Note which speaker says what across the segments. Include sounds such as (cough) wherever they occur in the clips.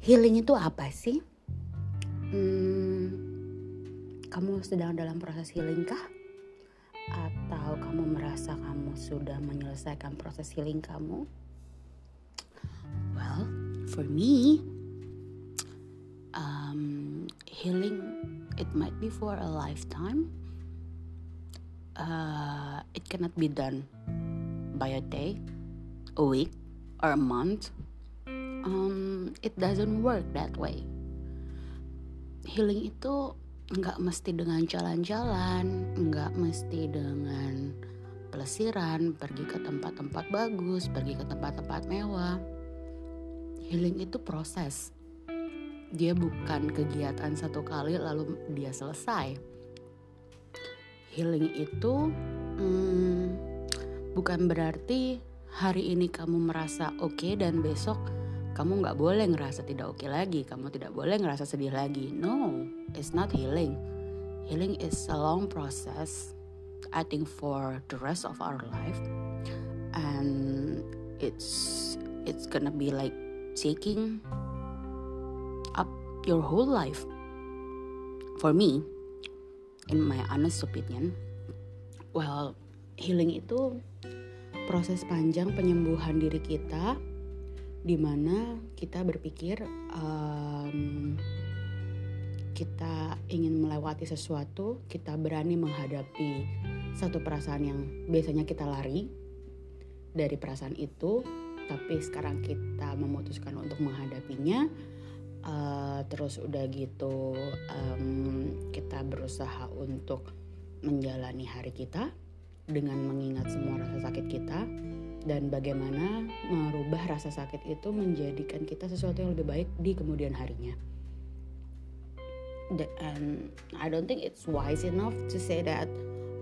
Speaker 1: Healing itu apa sih? Hmm, kamu sedang dalam proses healing kah? Atau kamu merasa kamu sudah menyelesaikan proses healing kamu? Well, for me, um, healing it might be for a lifetime. Uh, it cannot be done by a day, a week, or a month um, it doesn't work that way. Healing itu nggak mesti dengan jalan-jalan, nggak mesti dengan pelesiran, pergi ke tempat-tempat bagus, pergi ke tempat-tempat mewah. Healing itu proses. Dia bukan kegiatan satu kali lalu dia selesai. Healing itu hmm, bukan berarti hari ini kamu merasa oke okay dan besok kamu nggak boleh ngerasa tidak oke okay lagi, kamu tidak boleh ngerasa sedih lagi. No, it's not healing. Healing is a long process, I think for the rest of our life, and it's it's gonna be like taking up your whole life. For me, in my honest opinion, well, healing itu proses panjang penyembuhan diri kita di mana kita berpikir um, kita ingin melewati sesuatu, kita berani menghadapi satu perasaan yang biasanya kita lari dari perasaan itu, tapi sekarang kita memutuskan untuk menghadapinya. Uh, terus udah gitu um, kita berusaha untuk menjalani hari kita dengan mengingat semua rasa sakit kita dan bagaimana merubah rasa sakit itu menjadikan kita sesuatu yang lebih baik di kemudian harinya. And I don't think it's wise enough to say that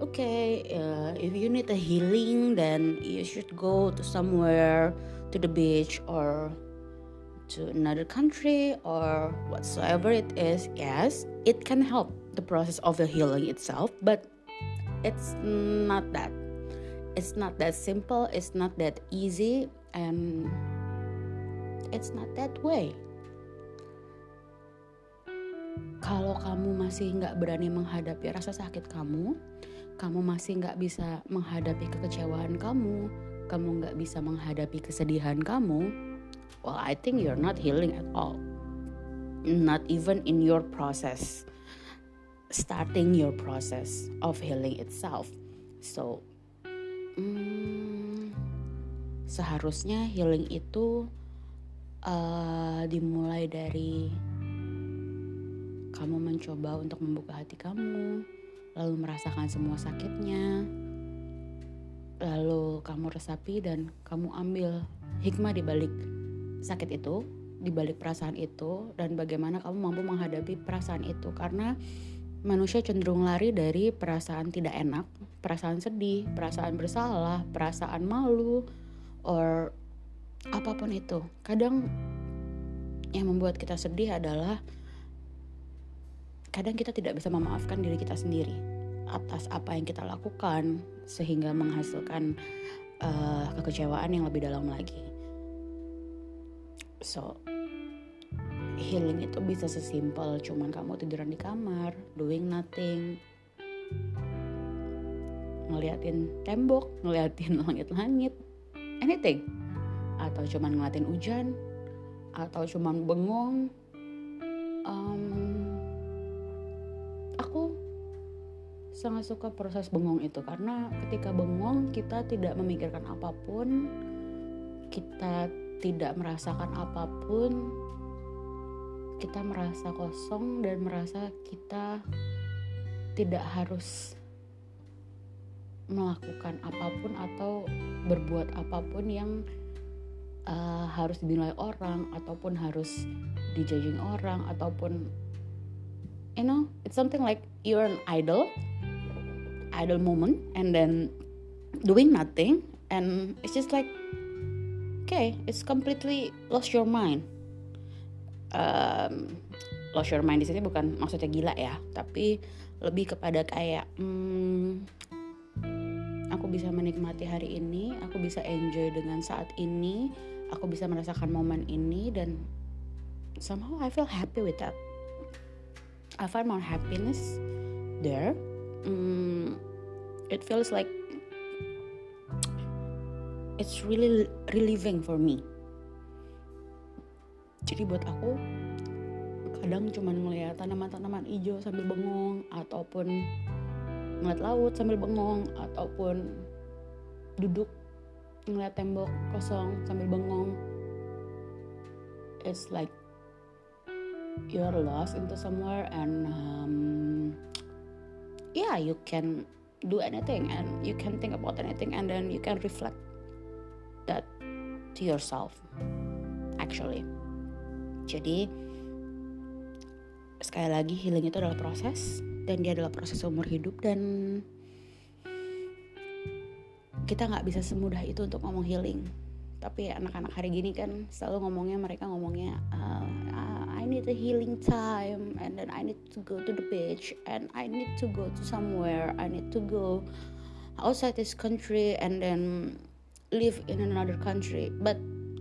Speaker 1: okay, uh, if you need a healing, then you should go to somewhere to the beach or to another country or whatsoever it is. Yes, it can help the process of the healing itself, but it's not that it's not that simple, it's not that easy, and it's not that way. Kalau kamu masih nggak berani menghadapi rasa sakit kamu, kamu masih nggak bisa menghadapi kekecewaan kamu, kamu nggak bisa menghadapi kesedihan kamu, well, I think you're not healing at all. Not even in your process, starting your process of healing itself. So, hmm, seharusnya healing itu uh, dimulai dari kamu mencoba untuk membuka hati kamu, lalu merasakan semua sakitnya, lalu kamu resapi dan kamu ambil hikmah di balik sakit itu, di balik perasaan itu, dan bagaimana kamu mampu menghadapi perasaan itu. Karena manusia cenderung lari dari perasaan tidak enak, perasaan sedih, perasaan bersalah, perasaan malu, or apa pun itu. Kadang yang membuat kita sedih adalah kadang kita tidak bisa memaafkan diri kita sendiri atas apa yang kita lakukan sehingga menghasilkan uh, kekecewaan yang lebih dalam lagi. So, healing itu bisa sesimpel cuman kamu tiduran di kamar, doing nothing, ngeliatin tembok, ngeliatin (laughs) langit-langit, anything. Atau cuman ngeliatin hujan, atau cuman bengong. Um, aku sangat suka proses bengong itu karena ketika bengong kita tidak memikirkan apa pun, kita tidak merasakan apa pun, kita merasa kosong dan merasa kita tidak harus melakukan apa pun atau berbuat apa pun yang uh, harus dinilai orang ataupun harus dijudging orang ataupun you know it's something like you're an idol idol moment and then doing nothing and it's just like okay it's completely lost your mind um, lost your mind di sini bukan maksudnya gila ya, tapi lebih kepada kayak hmm, aku bisa menikmati hari ini, aku bisa enjoy dengan saat ini, aku bisa merasakan momen ini dan somehow I feel happy with that. I find more happiness there. Mm, it feels like it's really relieving for me. Jadi buat aku kadang cuman ngeliat tanaman-tanaman hijau sambil bengong ataupun ngeliat laut sambil bengong ataupun duduk ngeliat tembok kosong sambil bengong. It's like you're lost into somewhere and um, yeah you can do anything and you can think about anything and then you can reflect that to yourself actually jadi sekali lagi healing itu adalah proses dan dia adalah proses umur hidup dan kita nggak bisa semudah itu untuk ngomong healing. Tapi anak-anak hari gini kan selalu ngomongnya mereka ngomongnya uh, I need a healing time and then I need to go to the beach and I need to go to somewhere I need to go outside this country and then live in another country. But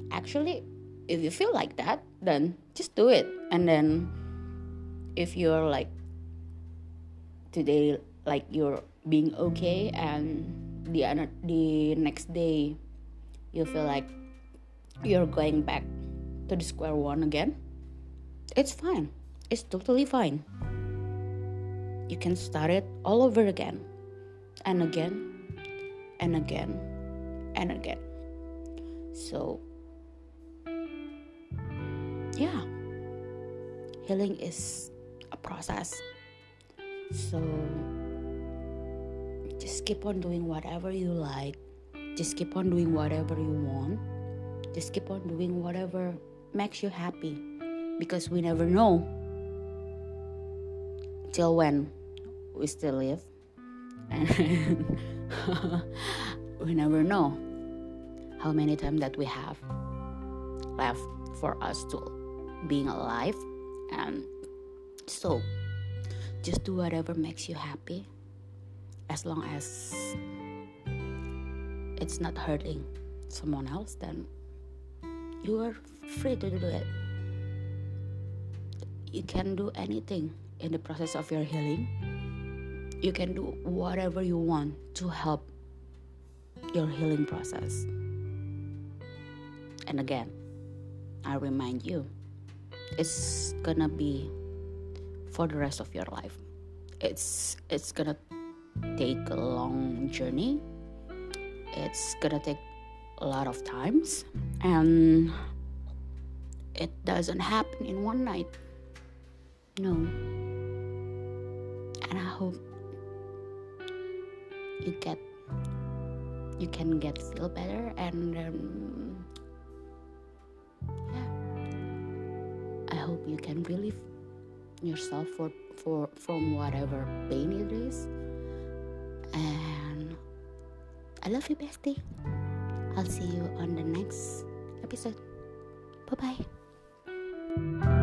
Speaker 1: actually if you feel like that then just do it. And then if you're like today like you're being okay and the the next day you feel like you're going back to the square one again it's fine. It's totally fine. You can start it all over again. And again and again and again. So yeah. Healing is a process. So just keep on doing whatever you like. Just keep on doing whatever you want. Just keep on doing whatever makes you happy. Because we never know till when we still live. And (laughs) we never know how many time that we have left for us to being alive. And so just do whatever makes you happy as long as it's not hurting someone else then you are free to do it. You can do anything in the process of your healing. You can do whatever you want to help your healing process. And again i remind you it's gonna be for the rest of your life it's it's gonna take a long journey. It's gonna take a lot of times and it doesn't happen in one night. No. And I hope you get you can get feel better and um, hope you can relieve yourself for, for from whatever pain it is and I love you, bestie. I'll see you on the next episode. Bye bye.